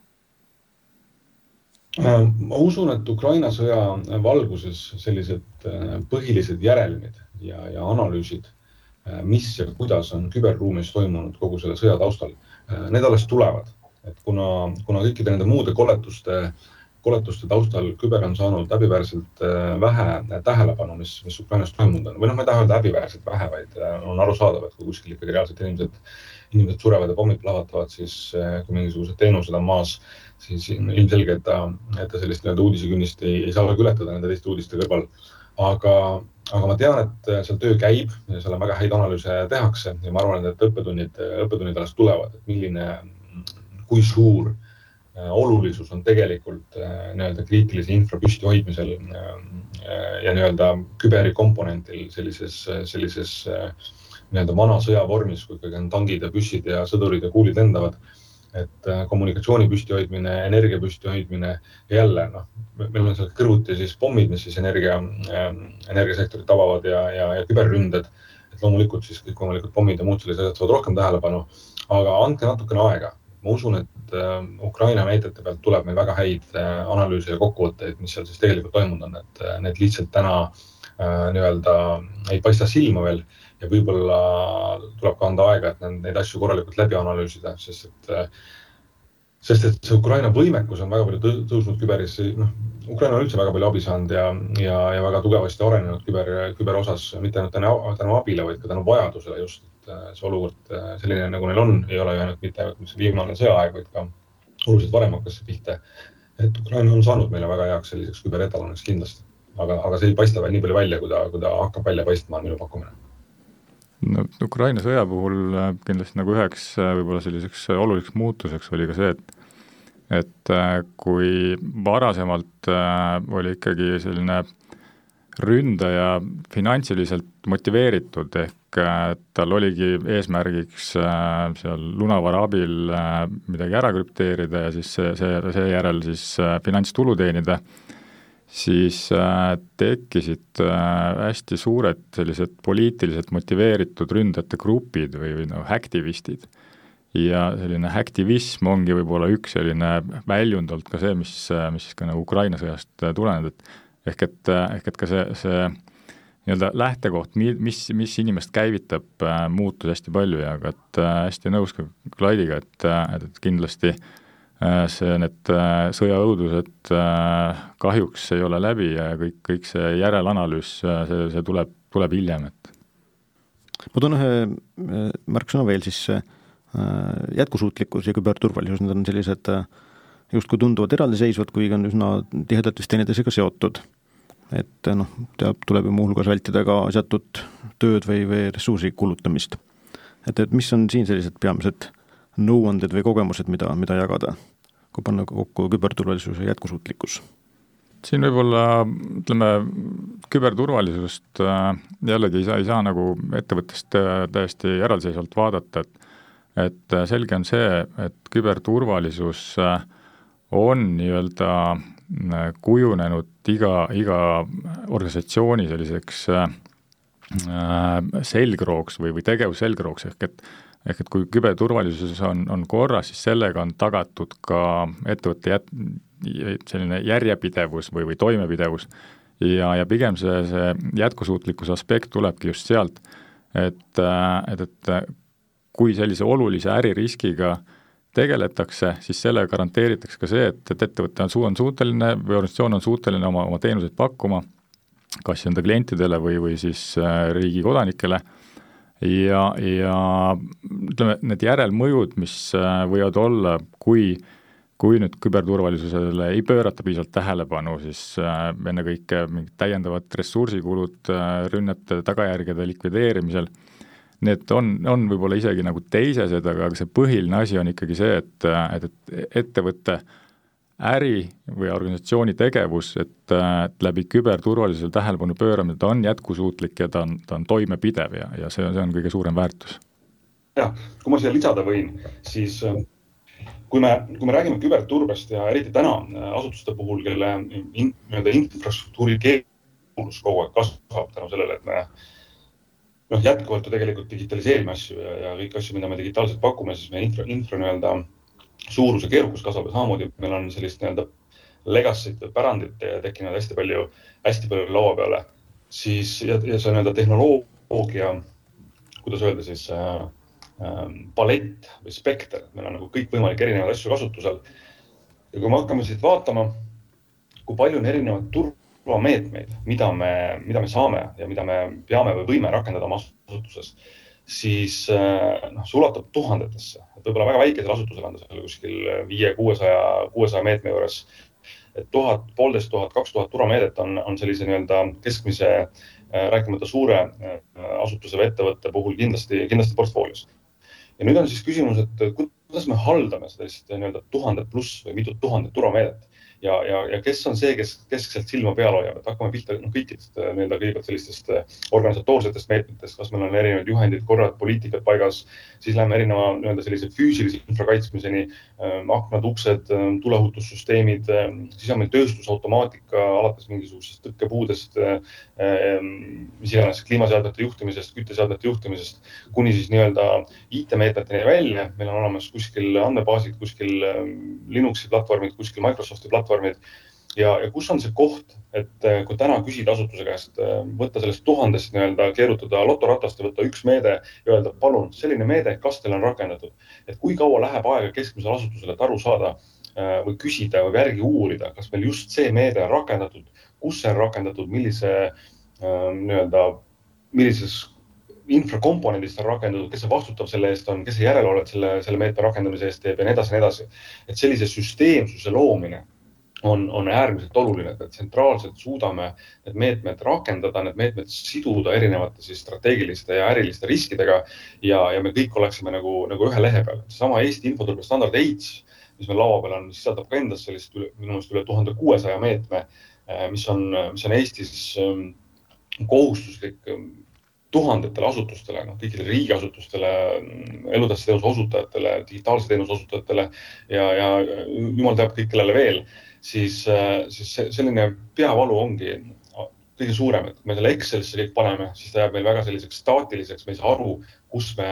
Äh, ma usun, et Ukraina sõja valguses sellised põhilised järelmid ja, ja analüüsid Äh, mis ja kuidas on küberruumis toimunud kogu selle sõja taustal. Äh, need alles tulevad, et kuna, kuna kõikide nende muude koletuste, koletuste taustal küber on saanud häbiväärselt äh, vähe tähelepanu, mis, mis Ukrainas toimunud on või noh, ma ei taha öelda häbiväärselt vähe, vaid on arusaadav, et kui kuskil ikkagi reaalselt inimesed, inimesed surevad ja pommid plahvatavad, siis kui mingisugused teenused on maas, siis ilmselge, et ta, et ta sellist nii-öelda uudisekünnist ei, ei saa ületada nende teiste uudiste kõrval. aga aga ma tean, et äh, seal töö käib ja seal on väga häid analüüse tehakse ja ma arvan, et õppetunnid, õppetunnid alles tulevad, et milline, kui suur äh, olulisus on tegelikult äh, nii-öelda kriitilise infra püstihoidmisel ja nii-öelda küberikomponentil sellises, sellises nii-öelda vana sõjavormis, kui ikkagi on tangid ja püssid ja sõdurid ja kuulid lendavad et äh, kommunikatsiooni püstihoidmine, energia püstihoidmine ja jälle noh, meil on seal kõrvuti siis pommid, mis siis energia äh,, energiasektorit tabavad ja, ja, ja küberründed. et loomulikult siis kõikvõimalikud pommid ja muud sellised asjad saavad rohkem tähelepanu, aga andke natukene aega. Ma usun, et Ukraina näidete pealt tuleb meil väga häid analüüse ja kokkuvõtteid, mis seal siis tegelikult toimunud on, et need lihtsalt täna nii-öelda ei paista silma veel ja võib-olla tuleb ka anda aega, et neid asju korralikult läbi analüüsida, sest et sest et see Ukraina võimekus on väga palju tõusnud küberis, noh, Ukraina on üldse väga palju abi saanud ja, ja, ja väga tugevasti arenenud küber, küber osas, mitte ainult tänu, tänu abile, vaid ka tänu vajadusele just, et äh, see olukord äh, selline, nagu neil on, ei ole ju ainult mitte ainult viimane sõjaaeg, vaid ka oluliselt varem hakkas see pihta. et Ukraina on saanud meile väga heaks selliseks küberetaloniks kindlasti, aga, aga see ei paista veel nii palju välja, kui ta, kui ta hakkab välja paistma, on minu pakkumine no Ukraina sõja puhul äh, kindlasti nagu üheks äh, võib-olla selliseks äh, oluliseks muutuseks oli ka see, et et kui varasemalt oli ikkagi selline ründaja finantsiliselt motiveeritud, ehk tal oligi eesmärgiks seal lunavara abil midagi ära krüpteerida ja siis see, see, seejärel siis finantstulu teenida siis äh, tekkisid äh, hästi suured sellised poliitiliselt motiveeritud ründajate grupid või, või noh, häktivistid. ja selline häktivism ongi võib-olla üks selline väljund olnud ka see, mis, mis siis ka nagu Ukraina sõjast tulenenud, et ehk et, ehk et ka see, see nii-öelda lähtekoht, mi-, mis, mis inimest käivitab, muutus hästi palju ja ka et hästi nõus ka Klaidiga, et, et, kindlasti äh, Äh, see, need äh, sõjaõudused äh, kahjuks ei ole läbi ja kõik, kõik see järelanalüüs, see, see tuleb, tuleb hiljem, et ma toon ühe märksõna veel siis, jätkusuutlikkus ja küberturvalisus, need on sellised justkui tunduvad eraldiseisvad, kuigi on üsna tihedalt vist teineteisega seotud. et noh, teab, tuleb ju muuhulgas vältida ka asjatut tööd või, või ressursi kulutamist. et, et mis on siin sellised peamised nõuanded või kogemused, mida, mida jagada? Kui panna kokku küberturvalisuse jätkusuutlikkus? siin võib-olla ütleme, küberturvalisust äh, jällegi ei saa, ei saa nagu ettevõttest äh, täiesti eraldiseisvalt vaadata, et et äh, selge on see, et küberturvalisus on nii-öelda kujunenud iga, iga organisatsiooni selliseks selgrooks või, või tegevusselgrooks, ehk et ehk et kui küberturvalisuses on, on korras, siis sellega on tagatud ka ettevõtte jät-, selline järjepidevus või, või toimepidevus. Ja, ja pigem see, see jätkusuutlikkuse aspekt tulebki just sealt, et, et, et kui sellise olulise äririskiga tegeletakse, siis sellega garanteeritakse ka see, et, et ettevõte on, on suuteline või organisatsioon on suuteline oma, oma teenuseid pakkuma, kas enda klientidele või, või siis äh, riigi kodanikele ja, ja ütleme, need järelmõjud, mis äh, võivad olla, kui kui nüüd küberturvalisusele ei pöörata piisavalt tähelepanu, siis äh, ennekõike mingid täiendavad ressursikulud äh, rünnete tagajärgede likvideerimisel, need on, on võib-olla isegi nagu teisesed, aga see põhiline asi on ikkagi see, et, et, et ettevõte äh, äri või organisatsiooni tegevus, et, et läbi küberturvalisusele tähelepanu pööramine, ta on jätkusuutlik ja ta on, ta on toimepidev ja, ja see on, see on kõige suurem väärtus. jah, kui ma siia lisada võin, siis äh, kui me, kui me räägime küberturbest ja eriti täna äh, asutuste puhul, kelle in, nii-öelda infrastruktuuri keerukus kogu aeg kasvab tänu sellele, et me noh, jätkuvalt ju tegelikult digitaliseerime asju ja, ja kõiki asju, mida me digitaalselt pakume, siis meie infra, infra nii-öelda suurus ja keerukus kasvab ja samamoodi meil on sellist nii-öelda legacy't või pärandit tekkinud hästi palju, hästi palju laua peale, siis ja, ja see nii-öelda tehnoloogia, kuidas öelda siis äh, äh, palett või spekter, meil on nagu kõikvõimalikke erinevaid asju kasutusel. ja kui me hakkame siit vaatama, kui palju on erinevaid turvameetmeid, mida me, mida me saame ja mida me peame või võime rakendada oma asutuses siis äh, noh, see ulatub tuhandetesse, et võib-olla väga väikesel asutusel on ta seal kuskil viie, kuuesaja, kuuesaja meetme juures. et tuhat, poolteist tuhat, kaks tuhat turvameedet on, on sellise nii-öelda keskmise, äh, rääkimata suure äh, asutuse või ettevõtte puhul kindlasti, kindlasti portfoolios. ja nüüd on siis küsimus, et kuidas me haldame sellist nii-öelda tuhandet pluss või mitut tuhandet turvameedet ja, ja, ja kes on see, kes keskselt silma peal hoiab, et hakkame pihta noh, kõikidest äh, nii-öelda kõigepealt sellistest äh, organisatoorsetest meetmetest, kas meil on erinevad juhendid, korrad, poliitikad paigas, siis läheme erineva nii-öelda sellise füüsilise infra kaitsmiseni ähm,, aknad, uksed ähm,, tuleohutussüsteemid ähm,, siis on meil tööstusautomaatika alates mingisugusest tõkkepuudest äh,, mis iganes kliimaseadmete juhtimisest, kütteseadmete juhtimisest kuni siis nii-öelda IT-meetmeteni välja. meil on olemas kuskil andmebaasid, kuskil Linuxi platvormid, kuskil Microsofti platvormid platvormid ja, ja kus on see koht, et äh, kui täna küsida asutuse käest, äh, võtta sellest tuhandest nii-öelda, keerutada lotoratast ja võtta üks meede ja öelda, palun, selline meede, kas teil on rakendatud, et kui kaua läheb aega keskmisele asutusele, et aru saada äh, või küsida või järgi uurida, kas meil just see meede on rakendatud, kus see on rakendatud, millise nii-öelda, millises infrakomponendist on rakendatud, kes see vastutav selle eest on, kes see järelevalvet selle, selle meetme rakendamise eest teeb ja nii edasi ja nii edasi. et sellise süsteemsuse loomine on, on äärmiselt oluline, et me tsentraalselt suudame need meetmed rakendada, need meetmed siduda erinevate siis strateegiliste ja äriliste riskidega ja, ja me kõik oleksime nagu, nagu ühe lehe peal. seesama Eesti infoturbestandard AIDS, mis meil laua peal on, sisaldab ka endas sellist üle, minu meelest üle tuhande kuuesaja meetme, eh, mis on, mis on Eestis ehm, kohustuslik ehm, tuhandetele asutustele, noh kõikidele riigiasutustele, elutähtsa teenuse osutajatele, digitaalse teenuse osutajatele ja, ja jumal teab kõik, kellele veel siis, äh, siis selline peavalu ongi kõige suurem, et me selle Excelisse kõik paneme, siis ta jääb meil väga selliseks staatiliseks, me ei saa aru, kus me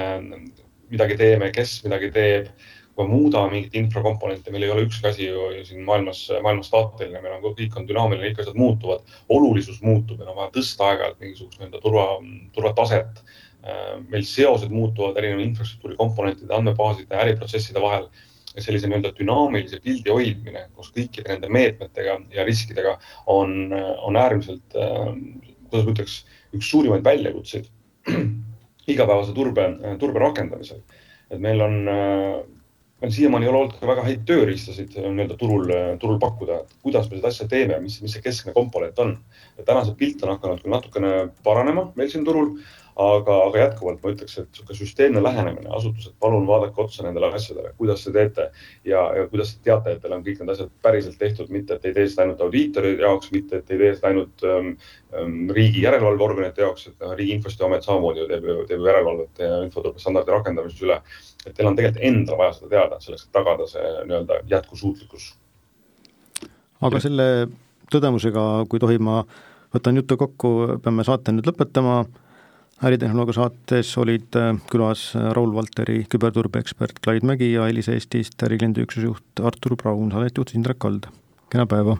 midagi teeme, kes midagi teeb. kui me muudame mingit infrakomponenti, meil ei ole ükski asi ju siin maailmas, maailmas staatiline, meil on kõik on dünaamiline, kõik asjad muutuvad, olulisus muutub, meil on vaja tõsta aeg-ajalt mingisugust nii-öelda turva, turvataset. Äh, meil seosed muutuvad erinevate infrastruktuuri komponentide, andmebaaside, äriprotsesside vahel sellise nii-öelda dünaamilise pildi hoidmine koos kõikide nende meetmetega ja riskidega on, on äärmiselt, äh, kuidas ma ütleks, üks suurimaid väljakutseid *clears throat* igapäevase turbe, turbe rakendamisel. et meil on, äh, meil siiamaani ei ole olnud ka väga häid tööriistasid äh, nii-öelda turul, turul pakkuda, et kuidas me seda asja teeme, mis, mis see keskne komponent on. täna see pilt on hakanud küll natukene paranema meil siin turul aga, aga jätkuvalt ma ütleks, et niisugune süsteemne lähenemine, asutused, palun vaadake otsa nendele asjadele, kuidas te teete ja, ja kuidas te teate, et teil on kõik need asjad päriselt tehtud, mitte et ei tee seda ainult audiitori jaoks, mitte et ei tee seda ainult ähm, ähm riigi järelevalveorganite jaoks, et noh, Riigi Infostudiamet samamoodi ju teeb teeb järelevalvet infoturbestandardi rakendamise üle. et teil on tegelikult endal vaja seda teada, selleks, et tagada see nii-öelda jätkusuutlikkus. aga selle tõdemusega, kui tohib, ma võtan jutu kokku, peame saate nüüd lõpetama äritehnoloogia saates olid äh, külas äh, Raul Valteri küberturbeekspert Klaid Mägi ja Elis Eestist ärikliendi üksusjuht Artur Braun, saadet juhtis Indrek Kald. kena päeva!